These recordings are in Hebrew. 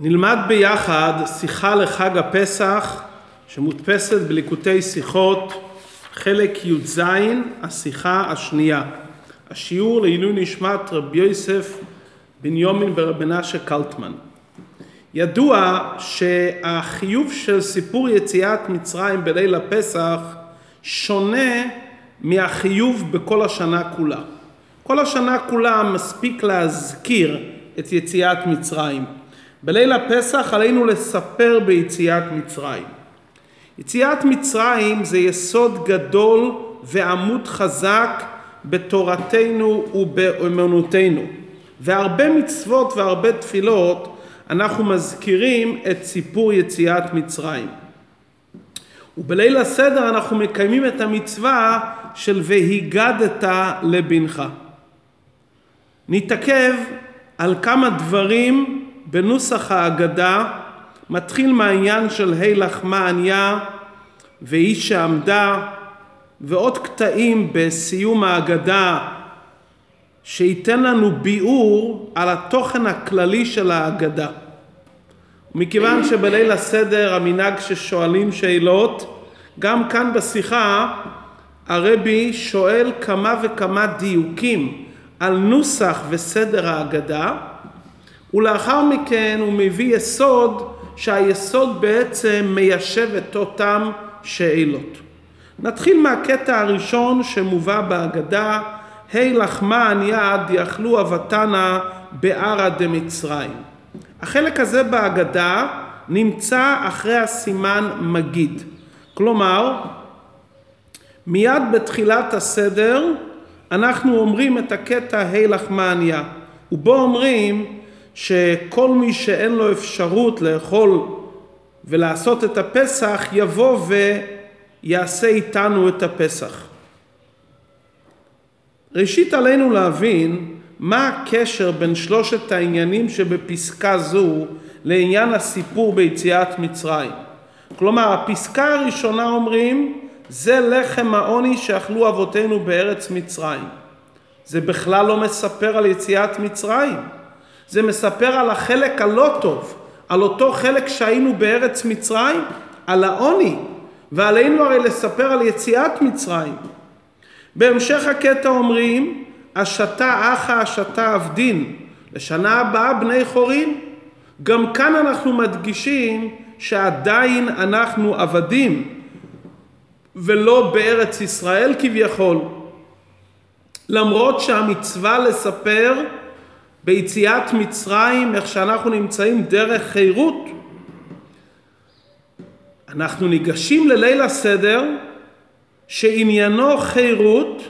נלמד ביחד שיחה לחג הפסח שמודפסת בליקוטי שיחות חלק י"ז, השיחה השנייה. השיעור לעילוי נשמת רבי יוסף בן יומין ברבי מנשה קלטמן. ידוע שהחיוב של סיפור יציאת מצרים בליל הפסח שונה מהחיוב בכל השנה כולה. כל השנה כולה מספיק להזכיר את יציאת מצרים. בליל הפסח עלינו לספר ביציאת מצרים. יציאת מצרים זה יסוד גדול ועמוד חזק בתורתנו ובאמונותינו. והרבה מצוות והרבה תפילות אנחנו מזכירים את סיפור יציאת מצרים. ובליל הסדר אנחנו מקיימים את המצווה של והיגדת לבנך. נתעכב על כמה דברים בנוסח ההגדה מתחיל מהעניין של ה' לחמה עניה והיא שעמדה ועוד קטעים בסיום ההגדה שייתן לנו ביאור על התוכן הכללי של ההגדה. מכיוון שבליל הסדר המנהג ששואלים שאלות, גם כאן בשיחה הרבי שואל כמה וכמה דיוקים על נוסח וסדר ההגדה ולאחר מכן הוא מביא יסוד שהיסוד בעצם מיישב את אותם שאלות. נתחיל מהקטע הראשון שמובא בהגדה, ה' לחמן יד יכלו אבתנה בערה דמצרים. החלק הזה בהגדה נמצא אחרי הסימן מגיד. כלומר, מיד בתחילת הסדר אנחנו אומרים את הקטע ה' לחמניה, ובו אומרים שכל מי שאין לו אפשרות לאכול ולעשות את הפסח יבוא ויעשה איתנו את הפסח. ראשית עלינו להבין מה הקשר בין שלושת העניינים שבפסקה זו לעניין הסיפור ביציאת מצרים. כלומר, הפסקה הראשונה אומרים, זה לחם העוני שאכלו אבותינו בארץ מצרים. זה בכלל לא מספר על יציאת מצרים. זה מספר על החלק הלא טוב, על אותו חלק שהיינו בארץ מצרים, על העוני, ועלינו הרי לספר על יציאת מצרים. בהמשך הקטע אומרים, השתה אחא השתה עבדין, לשנה הבאה בני חורין. גם כאן אנחנו מדגישים שעדיין אנחנו עבדים, ולא בארץ ישראל כביכול. למרות שהמצווה לספר ביציאת מצרים, איך שאנחנו נמצאים דרך חירות, אנחנו ניגשים לליל הסדר שעניינו חירות,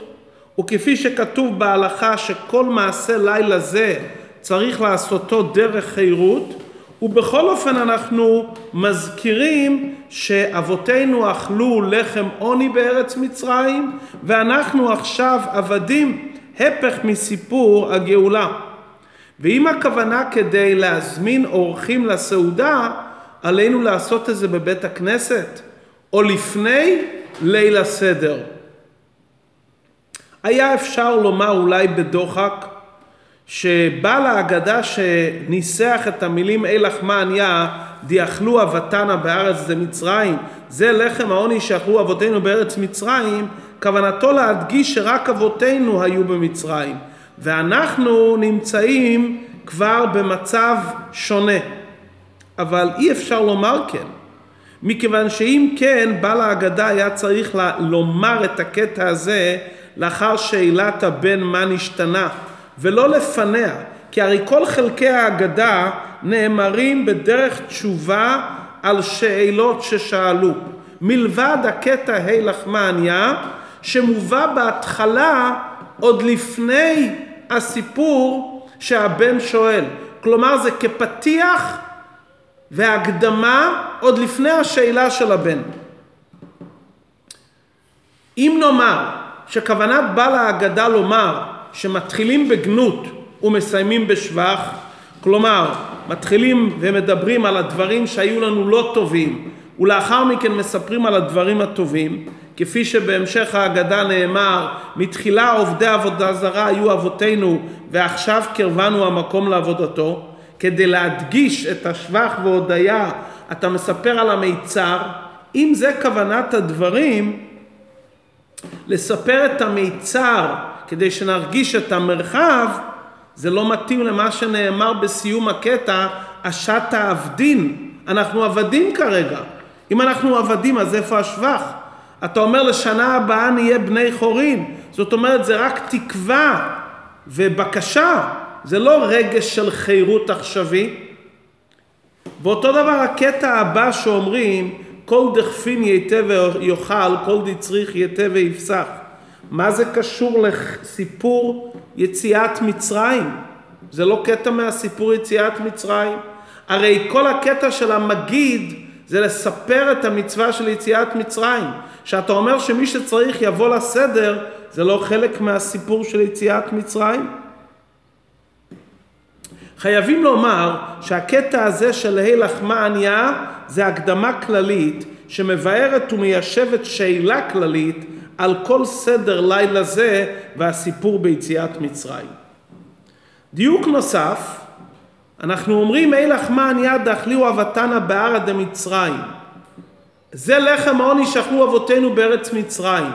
וכפי שכתוב בהלכה שכל מעשה לילה זה צריך לעשותו דרך חירות, ובכל אופן אנחנו מזכירים שאבותינו אכלו לחם עוני בארץ מצרים, ואנחנו עכשיו עבדים, הפך מסיפור הגאולה. ואם הכוונה כדי להזמין אורחים לסעודה, עלינו לעשות את זה בבית הכנסת, או לפני ליל הסדר. היה אפשר לומר אולי בדוחק, שבעל ההגדה שניסח את המילים אי לחמה עניה דיאכלו אבתנה בארץ דמצרים זה לחם העוני שאכלו אבותינו בארץ מצרים כוונתו להדגיש שרק אבותינו היו במצרים ואנחנו נמצאים כבר במצב שונה. אבל אי אפשר לומר כן, מכיוון שאם כן, בעל ההגדה היה צריך לומר את הקטע הזה לאחר שאלת הבן מה נשתנה, ולא לפניה, כי הרי כל חלקי ההגדה נאמרים בדרך תשובה על שאלות ששאלו. מלבד הקטע ה' לחמניה, שמובא בהתחלה עוד לפני הסיפור שהבן שואל. כלומר זה כפתיח והקדמה עוד לפני השאלה של הבן. אם נאמר שכוונת בעל ההגדה לומר שמתחילים בגנות ומסיימים בשבח, כלומר מתחילים ומדברים על הדברים שהיו לנו לא טובים ולאחר מכן מספרים על הדברים הטובים, כפי שבהמשך ההגדה נאמר, מתחילה עובדי עבודה זרה היו אבותינו ועכשיו קרבנו המקום לעבודתו, כדי להדגיש את השבח והודיה, אתה מספר על המיצר, אם זה כוונת הדברים, לספר את המיצר כדי שנרגיש את המרחב, זה לא מתאים למה שנאמר בסיום הקטע, אשת העבדין. אנחנו עבדים כרגע. אם אנחנו עבדים, אז איפה השבח? אתה אומר לשנה הבאה נהיה בני חורין. זאת אומרת, זה רק תקווה ובקשה. זה לא רגש של חירות עכשווי. ואותו דבר הקטע הבא שאומרים, כל דכפין ייתה ויאכל, כל דצריך ייתה ויפסח. מה זה קשור לסיפור יציאת מצרים? זה לא קטע מהסיפור יציאת מצרים. הרי כל הקטע של המגיד זה לספר את המצווה של יציאת מצרים. שאתה אומר שמי שצריך יבוא לסדר, זה לא חלק מהסיפור של יציאת מצרים? חייבים לומר שהקטע הזה של ה' לחמה ענייה זה הקדמה כללית שמבארת ומיישבת שאלה כללית על כל סדר לילה זה והסיפור ביציאת מצרים. דיוק נוסף, אנחנו אומרים ה' לחמה ענייה דאכליהו אבתנה בערא דמצרים. זה לחם העוני שאכלו אבותינו בארץ מצרים.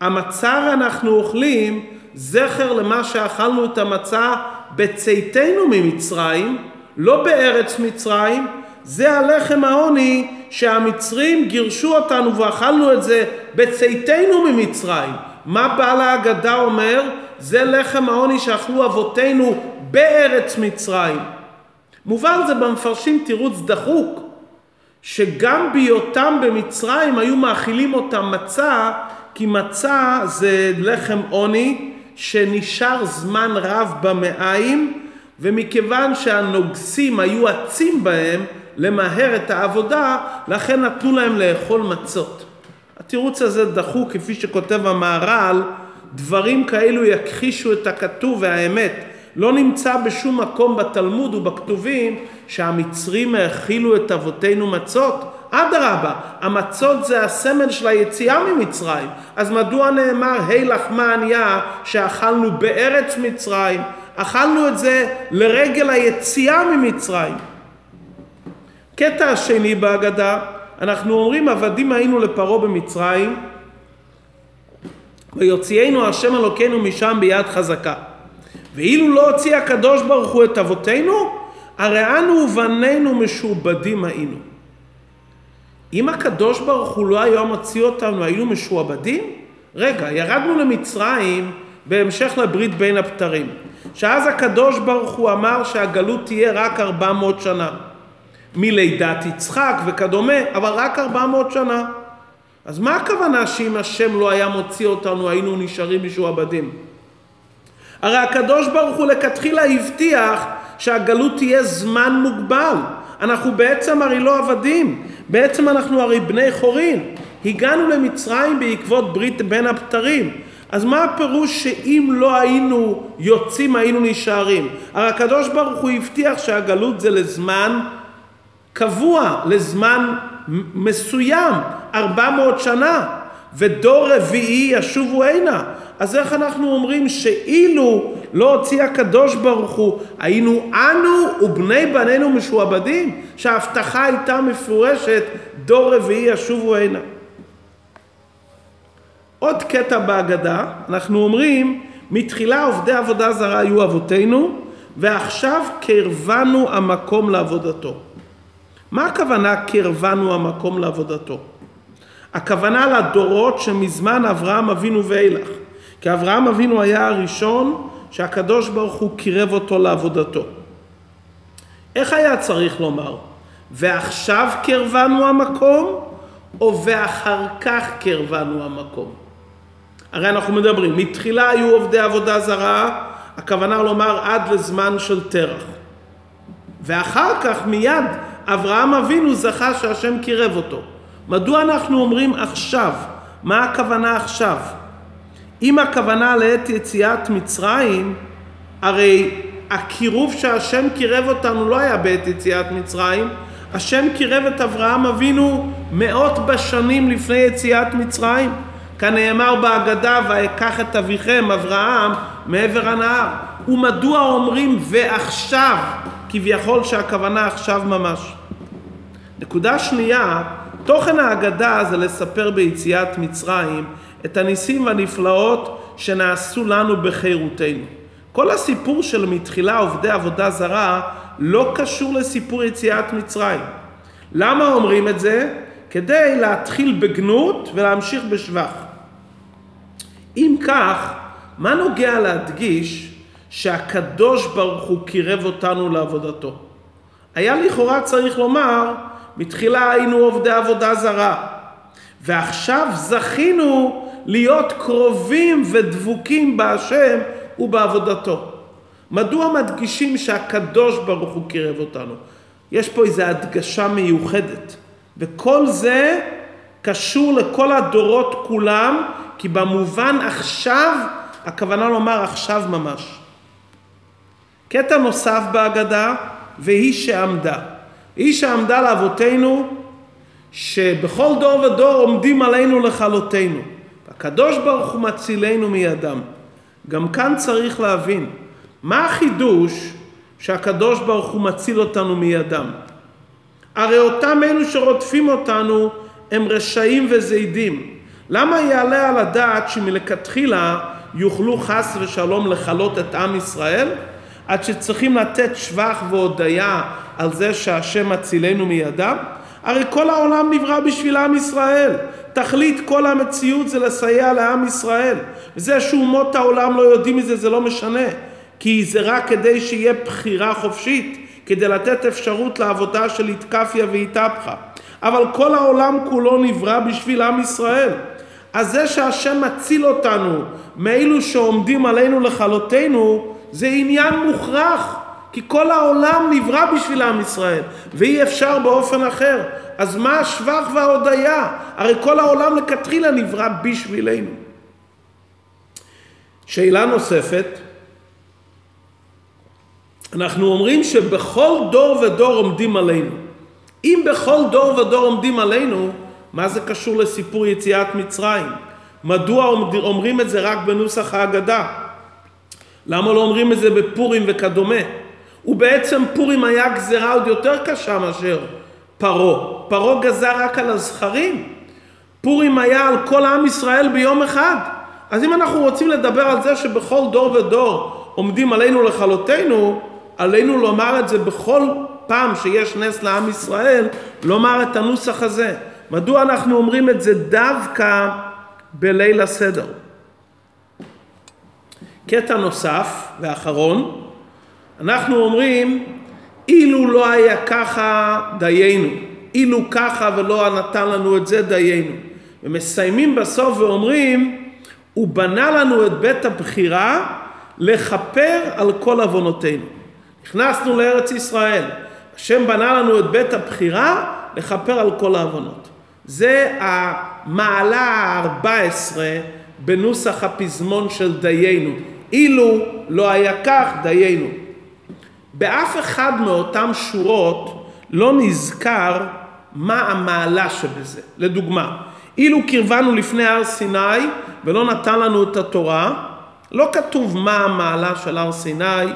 המצר אנחנו אוכלים זכר למה שאכלנו את המצה בצאתנו ממצרים, לא בארץ מצרים, זה הלחם העוני שהמצרים גירשו אותנו ואכלנו את זה בצאתנו ממצרים. מה בעל ההגדה אומר? זה לחם העוני שאכלו אבותינו בארץ מצרים. מובן זה במפרשים תירוץ דחוק, שגם בהיותם במצרים היו מאכילים אותם מצה, כי מצה זה לחם עוני שנשאר זמן רב במעיים, ומכיוון שהנוגסים היו עצים בהם למהר את העבודה, לכן נתנו להם לאכול מצות. התירוץ הזה דחוק, כפי שכותב המהר"ל, דברים כאלו יכחישו את הכתוב והאמת. לא נמצא בשום מקום בתלמוד ובכתובים שהמצרים האכילו את אבותינו מצות. אדרבה, המצות זה הסמל של היציאה ממצרים. אז מדוע נאמר, היי לחמה ענייה שאכלנו בארץ מצרים? אכלנו את זה לרגל היציאה ממצרים. קטע השני בהגדה, אנחנו אומרים עבדים היינו לפרעה במצרים ויוציאנו השם אלוקינו משם ביד חזקה. ואילו לא הוציא הקדוש ברוך הוא את אבותינו, הרי אנו ובנינו משועבדים היינו. אם הקדוש ברוך הוא לא היה מוציא אותנו, היינו משועבדים? רגע, ירדנו למצרים בהמשך לברית בין הבתרים. שאז הקדוש ברוך הוא אמר שהגלות תהיה רק 400 שנה. מלידת יצחק וכדומה, אבל רק 400 שנה. אז מה הכוונה שאם השם לא היה מוציא אותנו היינו נשארים משועבדים? הרי הקדוש ברוך הוא לכתחילה הבטיח שהגלות תהיה זמן מוגבל. אנחנו בעצם הרי לא עבדים, בעצם אנחנו הרי בני חורין. הגענו למצרים בעקבות ברית בין הבתרים. אז מה הפירוש שאם לא היינו יוצאים היינו נשארים? הרי הקדוש ברוך הוא הבטיח שהגלות זה לזמן קבוע, לזמן מסוים, 400 שנה, ודור רביעי ישובו הנה. אז איך אנחנו אומרים שאילו לא הוציא הקדוש ברוך הוא, היינו אנו ובני בנינו משועבדים? שההבטחה הייתה מפורשת, דור רביעי ישובו הנה. עוד קטע בהגדה, אנחנו אומרים, מתחילה עובדי עבודה זרה היו אבותינו, ועכשיו קרבנו המקום לעבודתו. מה הכוונה קרבנו המקום לעבודתו? הכוונה לדורות שמזמן אברהם אבינו ואילך. כי אברהם אבינו היה הראשון שהקדוש ברוך הוא קירב אותו לעבודתו. איך היה צריך לומר? ועכשיו קרבנו המקום, או ואחר כך קרבנו המקום? הרי אנחנו מדברים, מתחילה היו עובדי עבודה זרה, הכוונה לומר עד לזמן של תרח. ואחר כך מיד אברהם אבינו זכה שהשם קירב אותו. מדוע אנחנו אומרים עכשיו? מה הכוונה עכשיו? אם הכוונה לעת יציאת מצרים, הרי הקירוב שהשם קירב אותנו לא היה בעת יציאת מצרים, השם קירב את אברהם אבינו מאות בשנים לפני יציאת מצרים. כנאמר בהגדה, ואקח את אביכם, אברהם, מעבר הנהר. ומדוע אומרים ועכשיו כביכול שהכוונה עכשיו ממש. נקודה שנייה, תוכן ההגדה זה לספר ביציאת מצרים את הניסים והנפלאות שנעשו לנו בחירותנו. כל הסיפור של מתחילה עובדי עבודה זרה לא קשור לסיפור יציאת מצרים. למה אומרים את זה? כדי להתחיל בגנות ולהמשיך בשבח. אם כך, מה נוגע להדגיש שהקדוש ברוך הוא קירב אותנו לעבודתו? היה לכאורה צריך לומר, בתחילה היינו עובדי עבודה זרה, ועכשיו זכינו להיות קרובים ודבוקים בהשם ובעבודתו. מדוע מדגישים שהקדוש ברוך הוא קירב אותנו? יש פה איזו הדגשה מיוחדת, וכל זה קשור לכל הדורות כולם, כי במובן עכשיו, הכוונה לומר עכשיו ממש. קטע נוסף בהגדה, והיא שעמדה. היא שעמדה לאבותינו, שבכל דור ודור עומדים עלינו לכלותנו. הקדוש ברוך הוא מצילנו מידם. גם כאן צריך להבין, מה החידוש שהקדוש ברוך הוא מציל אותנו מידם? הרי אותם אלו שרודפים אותנו הם רשעים וזידים. למה יעלה על הדעת שמלכתחילה יוכלו חס ושלום לכלות את עם ישראל? עד שצריכים לתת שבח והודיה על זה שהשם מצילנו מידם? הרי כל העולם נברא בשביל עם ישראל. תכלית כל המציאות זה לסייע לעם ישראל. וזה שאומות העולם לא יודעים מזה זה לא משנה. כי זה רק כדי שיהיה בחירה חופשית, כדי לתת אפשרות לעבודה של איתקפיה ואיתפחה. אבל כל העולם כולו נברא בשביל עם ישראל. אז זה שהשם מציל אותנו מאלו שעומדים עלינו לכלותנו, זה עניין מוכרח. כי כל העולם נברא בשביל עם ישראל, ואי אפשר באופן אחר. אז מה השבח וההודיה? הרי כל העולם לכתחילה נברא בשבילנו. שאלה נוספת, אנחנו אומרים שבכל דור ודור עומדים עלינו. אם בכל דור ודור עומדים עלינו, מה זה קשור לסיפור יציאת מצרים? מדוע אומרים את זה רק בנוסח ההגדה? למה לא אומרים את זה בפורים וכדומה? ובעצם פורים היה גזרה עוד יותר קשה מאשר פרעה. פרעה גזר רק על הזכרים. פורים היה על כל עם ישראל ביום אחד. אז אם אנחנו רוצים לדבר על זה שבכל דור ודור עומדים עלינו לכלותנו, עלינו לומר את זה בכל פעם שיש נס לעם ישראל, לומר את הנוסח הזה. מדוע אנחנו אומרים את זה דווקא בליל הסדר? קטע נוסף ואחרון, אנחנו אומרים, אילו לא היה ככה, דיינו. אילו ככה ולא נתן לנו את זה, דיינו. ומסיימים בסוף ואומרים, הוא בנה לנו את בית הבחירה לכפר על כל עוונותינו. נכנסנו לארץ ישראל, השם בנה לנו את בית הבחירה לכפר על כל העוונות. זה המעלה ה-14 בנוסח הפזמון של דיינו. אילו לא היה כך, דיינו. באף אחד מאותן שורות לא נזכר מה המעלה שבזה. לדוגמה, אילו קרבנו לפני הר סיני ולא נתן לנו את התורה, לא כתוב מה המעלה של הר סיני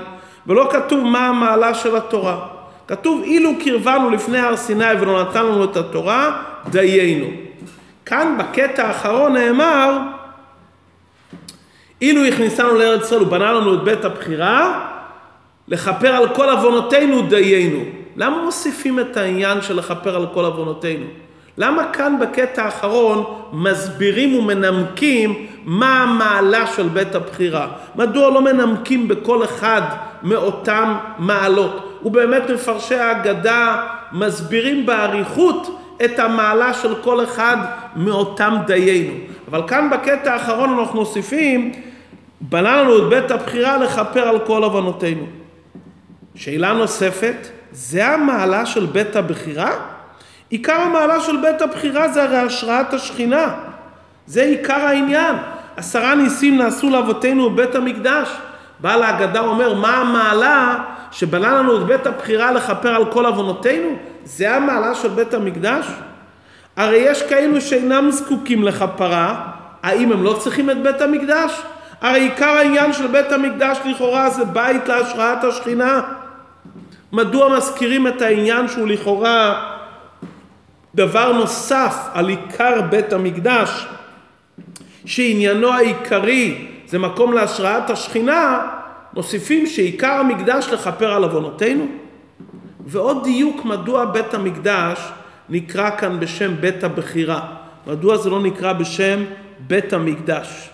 ולא כתוב מה המעלה של התורה. כתוב אילו קרבנו לפני הר סיני ולא נתן לנו את התורה, דיינו. כאן בקטע האחרון נאמר אילו הכניסנו לארץ ישראל ובנה לנו את בית הבחירה, לכפר על כל עוונותינו דיינו. למה מוסיפים את העניין של לכפר על כל עוונותינו? למה כאן בקטע האחרון מסבירים ומנמקים מה המעלה של בית הבחירה? מדוע לא מנמקים בכל אחד מאותם מעלות? ובאמת מפרשי ההגדה מסבירים באריכות את המעלה של כל אחד מאותם דיינו. אבל כאן בקטע האחרון אנחנו מוסיפים, בנה לנו את בית הבחירה לכפר על כל עוונותינו. שאלה נוספת, זה המעלה של בית הבחירה? עיקר המעלה של בית הבחירה זה הרי השראת השכינה. זה עיקר העניין. עשרה ניסים נעשו לאבותינו בבית המקדש. בעל ההגדה אומר, מה המעלה שבנה לנו את בית הבחירה לכפר על כל עוונותינו? זה המעלה של בית המקדש? הרי יש כאלו שאינם זקוקים לכפרה, האם הם לא צריכים את בית המקדש? הרי עיקר העניין של בית המקדש לכאורה זה בית להשראת השכינה. מדוע מזכירים את העניין שהוא לכאורה דבר נוסף על עיקר בית המקדש, שעניינו העיקרי זה מקום להשראת השכינה, מוסיפים שעיקר המקדש לכפר על עוונותינו? ועוד דיוק מדוע בית המקדש נקרא כאן בשם בית הבחירה. מדוע זה לא נקרא בשם בית המקדש?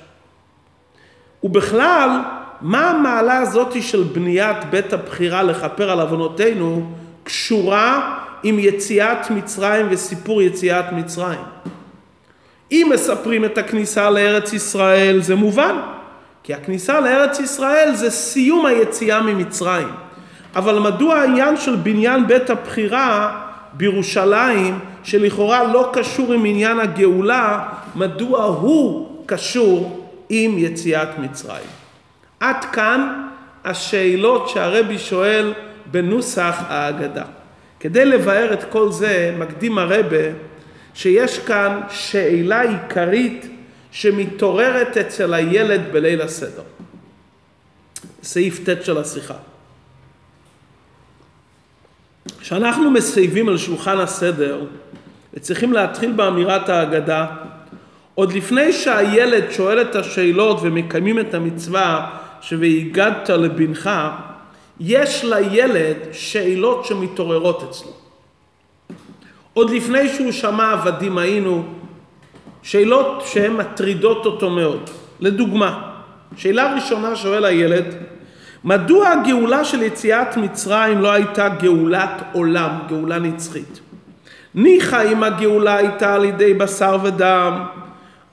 ובכלל, מה המעלה הזאת של בניית בית הבחירה לכפר על עוונותינו קשורה עם יציאת מצרים וסיפור יציאת מצרים? אם מספרים את הכניסה לארץ ישראל זה מובן, כי הכניסה לארץ ישראל זה סיום היציאה ממצרים. אבל מדוע העניין של בניין בית הבחירה בירושלים, שלכאורה לא קשור עם עניין הגאולה, מדוע הוא קשור עם יציאת מצרים? עד כאן השאלות שהרבי שואל בנוסח ההגדה. כדי לבאר את כל זה, מקדים הרבה שיש כאן שאלה עיקרית שמתעוררת אצל הילד בליל הסדר. סעיף ט' של השיחה. כשאנחנו מסייבים על שולחן הסדר וצריכים להתחיל באמירת ההגדה, עוד לפני שהילד שואל את השאלות ומקיימים את המצווה ש"והגדת לבנך", יש לילד שאלות שמתעוררות אצלו. עוד לפני שהוא שמע עבדים היינו, שאלות שהן מטרידות אותו מאוד. לדוגמה, שאלה ראשונה שואל הילד, מדוע הגאולה של יציאת מצרים לא הייתה גאולת עולם, גאולה נצחית? ניחא אם הגאולה הייתה על ידי בשר ודם,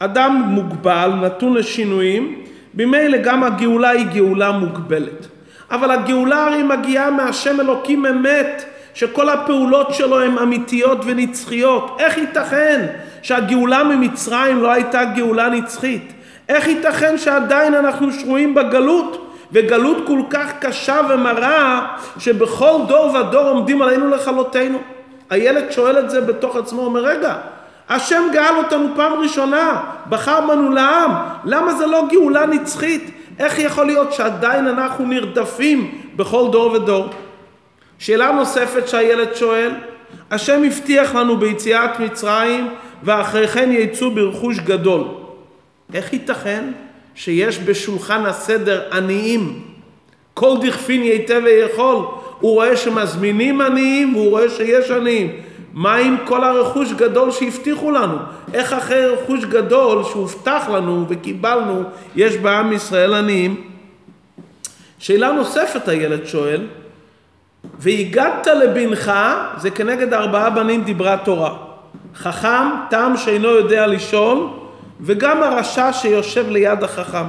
אדם מוגבל, נתון לשינויים, ממילא גם הגאולה היא גאולה מוגבלת. אבל הגאולה הרי מגיעה מהשם אלוקים אמת, שכל הפעולות שלו הן אמיתיות ונצחיות. איך ייתכן שהגאולה ממצרים לא הייתה גאולה נצחית? איך ייתכן שעדיין אנחנו שרויים בגלות? וגלות כל כך קשה ומרה, שבכל דור ודור עומדים עלינו לכלותנו. הילד שואל את זה בתוך עצמו, אומר, רגע, השם גאל אותנו פעם ראשונה, בחר בנו לעם, למה זה לא גאולה נצחית? איך יכול להיות שעדיין אנחנו נרדפים בכל דור ודור? שאלה נוספת שהילד שואל, השם הבטיח לנו ביציאת מצרים ואחרי כן יצאו ברכוש גדול. איך ייתכן שיש בשולחן הסדר עניים? כל דכפין ייתה ויכול. הוא רואה שמזמינים עניים והוא רואה שיש עניים. מה עם כל הרכוש גדול שהבטיחו לנו? איך אחרי רכוש גדול שהובטח לנו וקיבלנו, יש בעם ישראל עניים? שאלה נוספת הילד שואל, והגדת לבנך, זה כנגד ארבעה בנים דיברה תורה. חכם, תם שאינו יודע לשאול, וגם הרשע שיושב ליד החכם.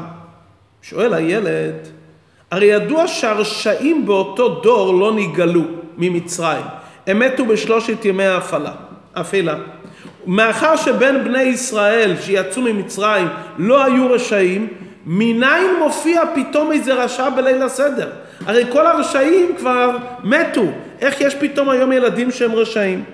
שואל הילד, הרי ידוע שהרשעים באותו דור לא נגאלו ממצרים. הם מתו בשלושת ימי ההפעלה, אפלה. מאחר שבין בני ישראל שיצאו ממצרים לא היו רשעים, מניין מופיע פתאום איזה רשע בליל הסדר? הרי כל הרשעים כבר מתו. איך יש פתאום היום ילדים שהם רשעים?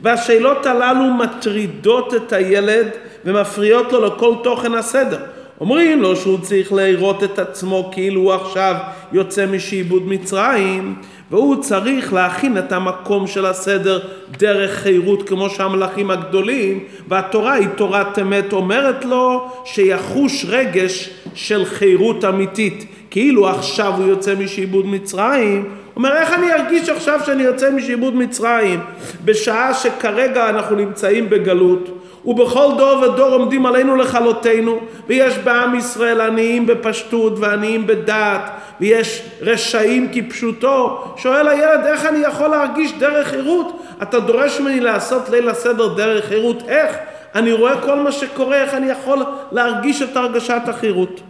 והשאלות הללו מטרידות את הילד ומפריעות לו לכל תוכן הסדר. אומרים לו שהוא צריך לראות את עצמו כאילו הוא עכשיו יוצא משעבוד מצרים והוא צריך להכין את המקום של הסדר דרך חירות כמו שהמלאכים הגדולים והתורה היא תורת אמת אומרת לו שיחוש רגש של חירות אמיתית. כאילו עכשיו הוא יוצא משעבוד מצרים אומר איך אני ארגיש עכשיו שאני יוצא משעבוד מצרים? בשעה שכרגע אנחנו נמצאים בגלות ובכל דור ודור עומדים עלינו לכלותנו ויש בעם ישראל עניים בפשטות ועניים בדעת ויש רשעים כפשוטו. שואל הילד איך אני יכול להרגיש דרך חירות אתה דורש ממני לעשות ליל הסדר דרך חירות איך? אני רואה כל מה שקורה איך אני יכול להרגיש את הרגשת החירות?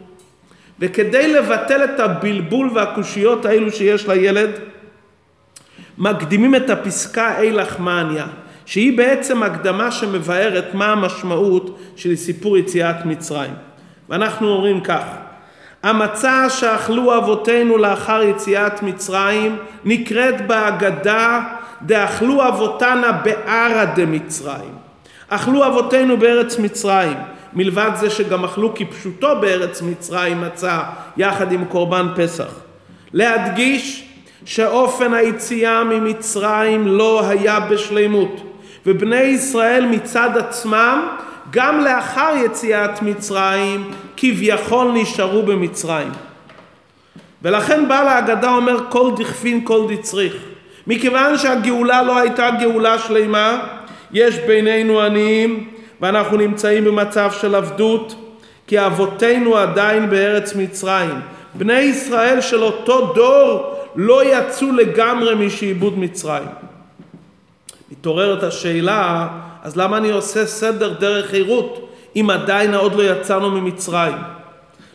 וכדי לבטל את הבלבול והקושיות האלו שיש לילד מקדימים את הפסקה אילך מניה שהיא בעצם הקדמה שמבארת מה המשמעות של סיפור יציאת מצרים. ואנחנו אומרים כך: המצה שאכלו אבותינו לאחר יציאת מצרים נקראת בהגדה דאכלו אבותנה בערא דמצרים. אכלו אבותינו בארץ מצרים. מלבד זה שגם אכלו כפשוטו בארץ מצרים מצה יחד עם קורבן פסח. להדגיש שאופן היציאה ממצרים לא היה בשלימות, ובני ישראל מצד עצמם, גם לאחר יציאת מצרים, כביכול נשארו במצרים. ולכן בעל ההגדה אומר כל דכפין כל דצריך. מכיוון שהגאולה לא הייתה גאולה שלמה, יש בינינו עניים ואנחנו נמצאים במצב של עבדות, כי אבותינו עדיין בארץ מצרים. בני ישראל של אותו דור לא יצאו לגמרי משעבוד מצרים. מתעוררת השאלה, אז למה אני עושה סדר דרך חירות אם עדיין עוד לא יצאנו ממצרים?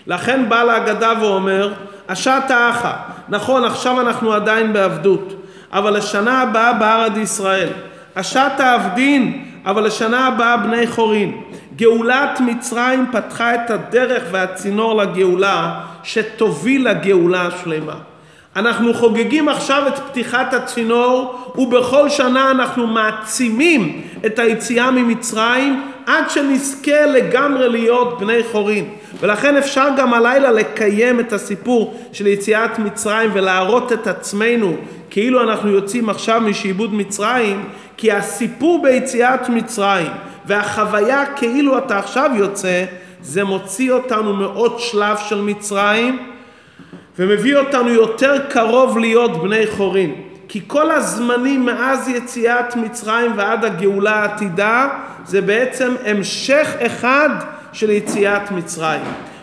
לכן בא להגדה ואומר, השעתה אחא, נכון עכשיו אנחנו עדיין בעבדות, אבל לשנה הבאה בארד ישראל. השעתה עבדין, אבל לשנה הבאה בני חורין. גאולת מצרים פתחה את הדרך והצינור לגאולה שתוביל לגאולה השלמה. אנחנו חוגגים עכשיו את פתיחת הצינור ובכל שנה אנחנו מעצימים את היציאה ממצרים עד שנזכה לגמרי להיות בני חורין. ולכן אפשר גם הלילה לקיים את הסיפור של יציאת מצרים ולהראות את עצמנו כאילו אנחנו יוצאים עכשיו משעבוד מצרים כי הסיפור ביציאת מצרים והחוויה כאילו אתה עכשיו יוצא זה מוציא אותנו מעוד שלב של מצרים ומביא אותנו יותר קרוב להיות בני חורין. כי כל הזמנים מאז יציאת מצרים ועד הגאולה העתידה זה בעצם המשך אחד של יציאת מצרים.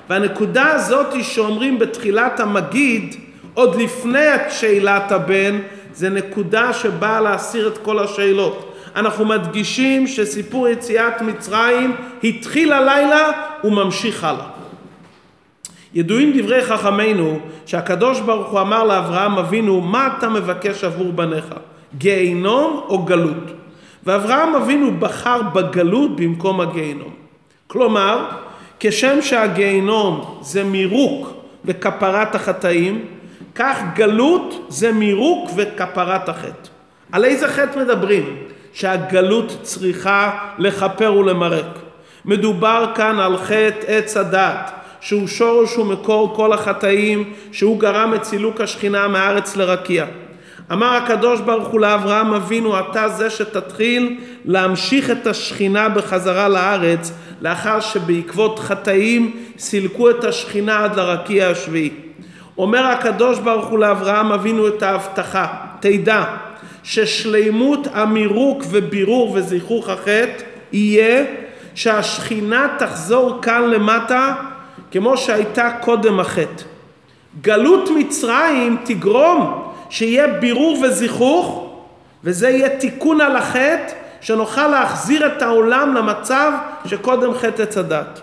והנקודה הזאת שאומרים בתחילת המגיד, עוד לפני שאלת הבן, זה נקודה שבאה להסיר את כל השאלות. אנחנו מדגישים שסיפור יציאת מצרים התחיל הלילה וממשיך הלאה. ידועים דברי חכמינו שהקדוש ברוך הוא אמר לאברהם אבינו מה אתה מבקש עבור בניך? גיהינום או גלות? ואברהם אבינו בחר בגלות במקום הגיהינום. כלומר כשם שהגיהינום זה מירוק וכפרת החטאים כך גלות זה מירוק וכפרת החטא. על איזה חטא מדברים? שהגלות צריכה לכפר ולמרק. מדובר כאן על חטא עץ הדת שהוא שורש ומקור כל החטאים, שהוא גרם את סילוק השכינה מהארץ לרקיע. אמר הקדוש ברוך הוא לאברהם אבינו, אתה זה שתתחיל להמשיך את השכינה בחזרה לארץ, לאחר שבעקבות חטאים סילקו את השכינה עד לרקיע השביעי. אומר הקדוש ברוך הוא לאברהם אבינו את ההבטחה, תדע ששלימות המירוק ובירור וזיכוך החטא יהיה שהשכינה תחזור כאן למטה כמו שהייתה קודם החטא. גלות מצרים תגרום שיהיה בירור וזיכוך וזה יהיה תיקון על החטא שנוכל להחזיר את העולם למצב שקודם חטא עץ הדת.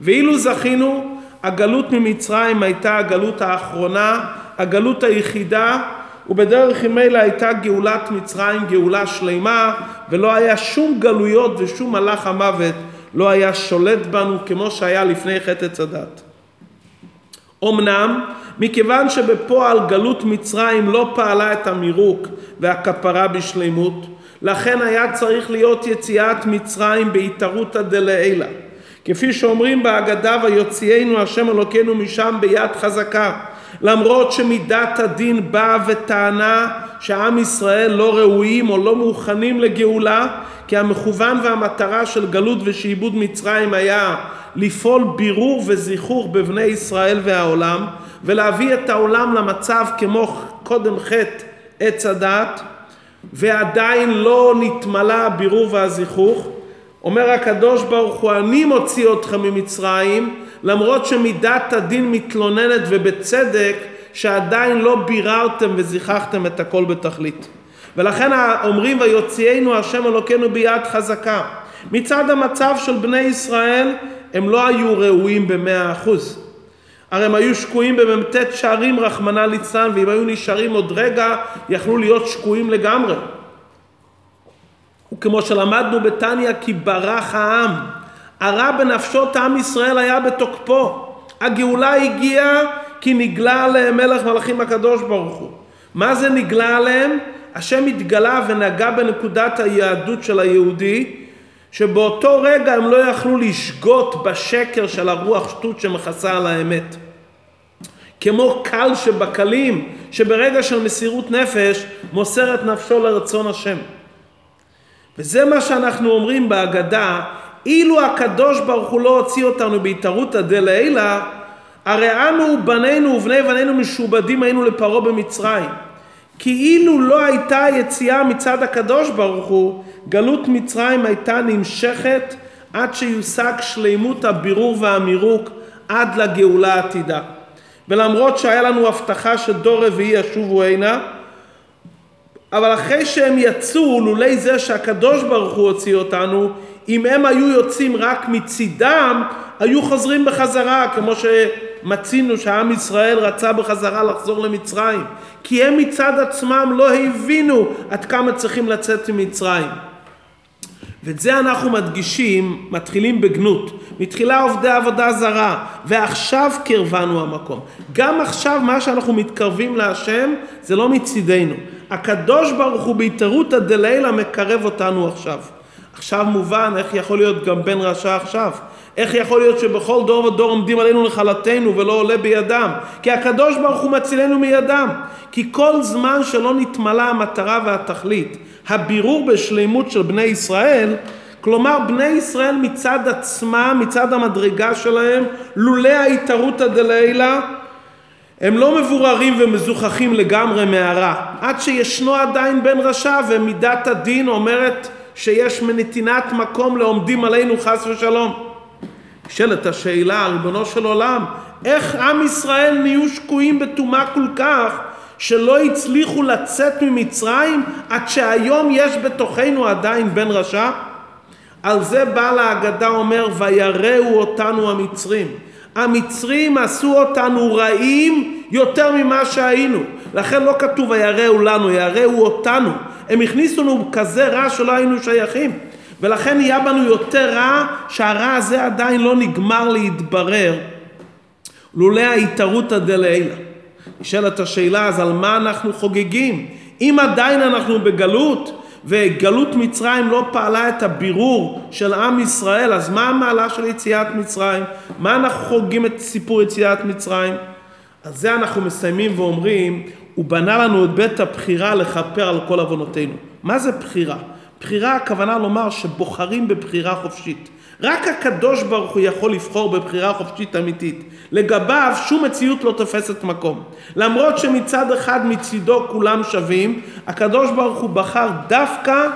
ואילו זכינו, הגלות ממצרים הייתה הגלות האחרונה, הגלות היחידה, ובדרך ממילא הייתה גאולת מצרים גאולה שלמה, ולא היה שום גלויות ושום מלאך המוות לא היה שולט בנו כמו שהיה לפני חטא עץ הדת. אמנם, מכיוון שבפועל גלות מצרים לא פעלה את המירוק והכפרה בשלמות, לכן היה צריך להיות יציאת מצרים בהתערותא דלעילא. כפי שאומרים בהגדה ויוציאנו השם אלוקינו משם ביד חזקה למרות שמידת הדין באה וטענה שעם ישראל לא ראויים או לא מוכנים לגאולה כי המכוון והמטרה של גלות ושעבוד מצרים היה לפעול בירור וזיכוך בבני ישראל והעולם ולהביא את העולם למצב כמו קודם חטא עץ הדת ועדיין לא נתמלא הבירור והזיכוך אומר הקדוש ברוך הוא אני מוציא אתכם ממצרים למרות שמידת הדין מתלוננת ובצדק שעדיין לא ביררתם וזיככתם את הכל בתכלית. ולכן אומרים ויוציאנו השם אלוקינו ביד חזקה. מצד המצב של בני ישראל הם לא היו ראויים במאה אחוז. הרי הם היו שקועים במ"ט שערים רחמנא ליצלן ואם היו נשארים עוד רגע יכלו להיות שקועים לגמרי. וכמו שלמדנו בתניא כי ברח העם הרע בנפשות עם ישראל היה בתוקפו. הגאולה הגיעה כי נגלה עליהם מלך מלאכים הקדוש ברוך הוא. מה זה נגלה עליהם? השם התגלה ונגע בנקודת היהדות של היהודי, שבאותו רגע הם לא יכלו לשגות בשקר של הרוח שטות שמכסה על האמת. כמו קל שבקלים, שברגע של מסירות נפש מוסר את נפשו לרצון השם. וזה מה שאנחנו אומרים בהגדה, אילו הקדוש ברוך הוא לא הוציא אותנו בהתערותא דלעילא, הרי אנו בנינו ובני בנינו משועבדים היינו לפרעה במצרים. כי אילו לא הייתה יציאה מצד הקדוש ברוך הוא, גלות מצרים הייתה נמשכת עד שיושג שלימות הבירור והמירוק עד לגאולה העתידה. ולמרות שהיה לנו הבטחה שדור רביעי ישובו הנה, אבל אחרי שהם יצאו, לולי זה שהקדוש ברוך הוא הוציא אותנו, אם הם היו יוצאים רק מצידם, היו חוזרים בחזרה, כמו שמצינו שעם ישראל רצה בחזרה לחזור למצרים. כי הם מצד עצמם לא הבינו עד כמה צריכים לצאת ממצרים. ואת זה אנחנו מדגישים, מתחילים בגנות. מתחילה עובדי עבודה זרה, ועכשיו קרבנו המקום. גם עכשיו מה שאנחנו מתקרבים להשם זה לא מצידנו. הקדוש ברוך הוא בהתערותא דלילה מקרב אותנו עכשיו. עכשיו מובן איך יכול להיות גם בן רשע עכשיו. איך יכול להיות שבכל דור ודור עומדים עלינו לכלתנו ולא עולה בידם? כי הקדוש ברוך הוא מצילנו מידם. כי כל זמן שלא נתמלה המטרה והתכלית, הבירור בשלימות של בני ישראל, כלומר בני ישראל מצד עצמם, מצד המדרגה שלהם, לולא ההתערותא דלילה, הם לא מבוררים ומזוכחים לגמרי מהרע, עד שישנו עדיין בן רשע ומידת הדין אומרת שיש מנתינת מקום לעומדים עלינו חס ושלום. נשאלת השאלה, ריבונו של עולם, איך עם ישראל נהיו שקועים בטומאה כל כך שלא הצליחו לצאת ממצרים עד שהיום יש בתוכנו עדיין בן רשע? על זה בעל ההגדה אומר ויראו אותנו המצרים. המצרים עשו אותנו רעים יותר ממה שהיינו. לכן לא כתוב ויראו לנו, יראו אותנו. הם הכניסו לנו כזה רע שלא היינו שייכים. ולכן נהיה בנו יותר רע שהרע הזה עדיין לא נגמר להתברר לולא ההתערותא דלעילא. נשאלת השאלה אז על מה אנחנו חוגגים? אם עדיין אנחנו בגלות וגלות מצרים לא פעלה את הבירור של עם ישראל אז מה המעלה של יציאת מצרים? מה אנחנו חוגגים את סיפור יציאת מצרים? על זה אנחנו מסיימים ואומרים הוא בנה לנו את בית הבחירה לכפר על כל עוונותינו. מה זה בחירה? בחירה הכוונה לומר שבוחרים בבחירה חופשית. רק הקדוש ברוך הוא יכול לבחור בבחירה חופשית אמיתית. לגביו שום מציאות לא תופסת מקום. למרות שמצד אחד מצידו כולם שווים, הקדוש ברוך הוא בחר דווקא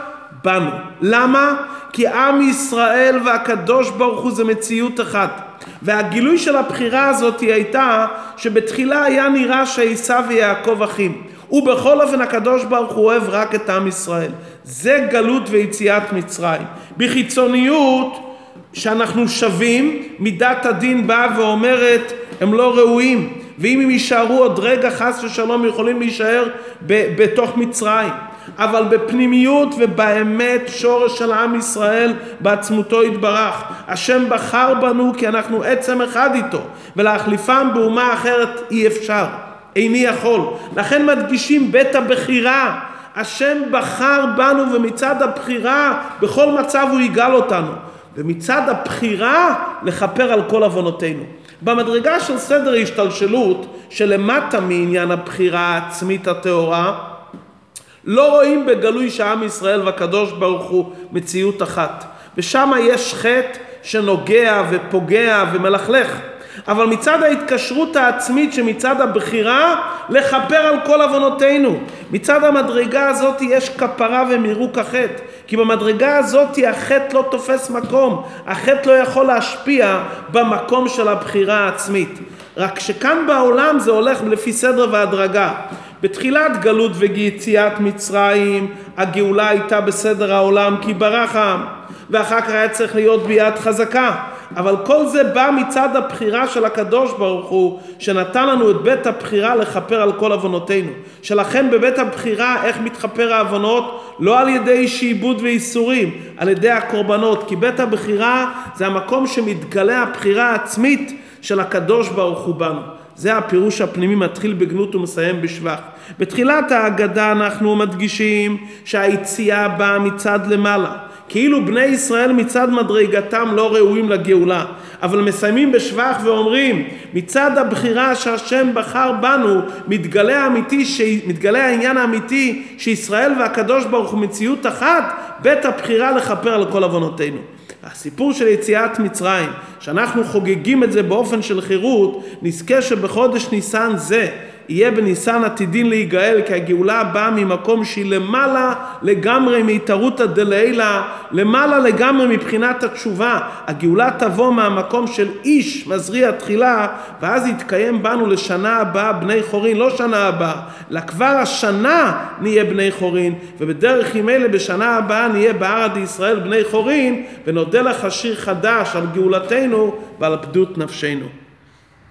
בנו. למה? כי עם ישראל והקדוש ברוך הוא זה מציאות אחת. והגילוי של הבחירה הזאת הייתה שבתחילה היה נראה שעשיו ויעקב אחים. ובכל אופן הקדוש ברוך הוא אוהב רק את עם ישראל. זה גלות ויציאת מצרים. בחיצוניות שאנחנו שווים, מידת הדין באה ואומרת הם לא ראויים. ואם הם יישארו עוד רגע חס ושלום יכולים להישאר ב- בתוך מצרים. אבל בפנימיות ובאמת שורש של עם ישראל בעצמותו יתברך. השם בחר בנו כי אנחנו עצם אחד איתו, ולהחליפם באומה אחרת אי אפשר. איני יכול. לכן מדגישים בית הבחירה. השם בחר בנו ומצד הבחירה בכל מצב הוא יגאל אותנו. ומצד הבחירה לכפר על כל עוונותינו. במדרגה של סדר השתלשלות שלמטה מעניין הבחירה העצמית הטהורה לא רואים בגלוי שעם ישראל והקדוש ברוך הוא מציאות אחת. ושם יש חטא שנוגע ופוגע ומלכלך. אבל מצד ההתקשרות העצמית שמצד הבחירה לכפר על כל עוונותינו. מצד המדרגה הזאת יש כפרה ומירוק החטא. כי במדרגה הזאת החטא לא תופס מקום. החטא לא יכול להשפיע במקום של הבחירה העצמית. רק שכאן בעולם זה הולך לפי סדר והדרגה. בתחילת גלות ויציאת מצרים הגאולה הייתה בסדר העולם כי ברח העם ואחר כך היה צריך להיות ביד חזקה. אבל כל זה בא מצד הבחירה של הקדוש ברוך הוא שנתן לנו את בית הבחירה לכפר על כל עוונותינו. שלכן בבית הבחירה איך מתחפר העוונות? לא על ידי שעבוד ואיסורים על ידי הקורבנות. כי בית הבחירה זה המקום שמתגלה הבחירה העצמית של הקדוש ברוך הוא בנו זה הפירוש הפנימי מתחיל בגנות ומסיים בשבח. בתחילת ההגדה אנחנו מדגישים שהיציאה באה מצד למעלה. כאילו בני ישראל מצד מדרגתם לא ראויים לגאולה, אבל מסיימים בשבח ואומרים מצד הבחירה שהשם בחר בנו מתגלה, האמיתי. מתגלה העניין האמיתי שישראל והקדוש ברוך הוא מציאות אחת בית הבחירה לכפר על כל עוונותינו. הסיפור של יציאת מצרים, שאנחנו חוגגים את זה באופן של חירות, נזכה שבחודש ניסן זה יהיה בניסן עתידין להיגאל, כי הגאולה באה ממקום שהיא למעלה לגמרי מהתערותא דלעילא, למעלה לגמרי מבחינת התשובה. הגאולה תבוא מהמקום של איש מזריע תחילה, ואז יתקיים בנו לשנה הבאה בני חורין, לא שנה הבאה, אלא כבר השנה נהיה בני חורין, ובדרך אלה בשנה הבאה נהיה בערד ישראל בני חורין, ונודה לך שיר חדש על גאולתנו ועל פדות נפשנו.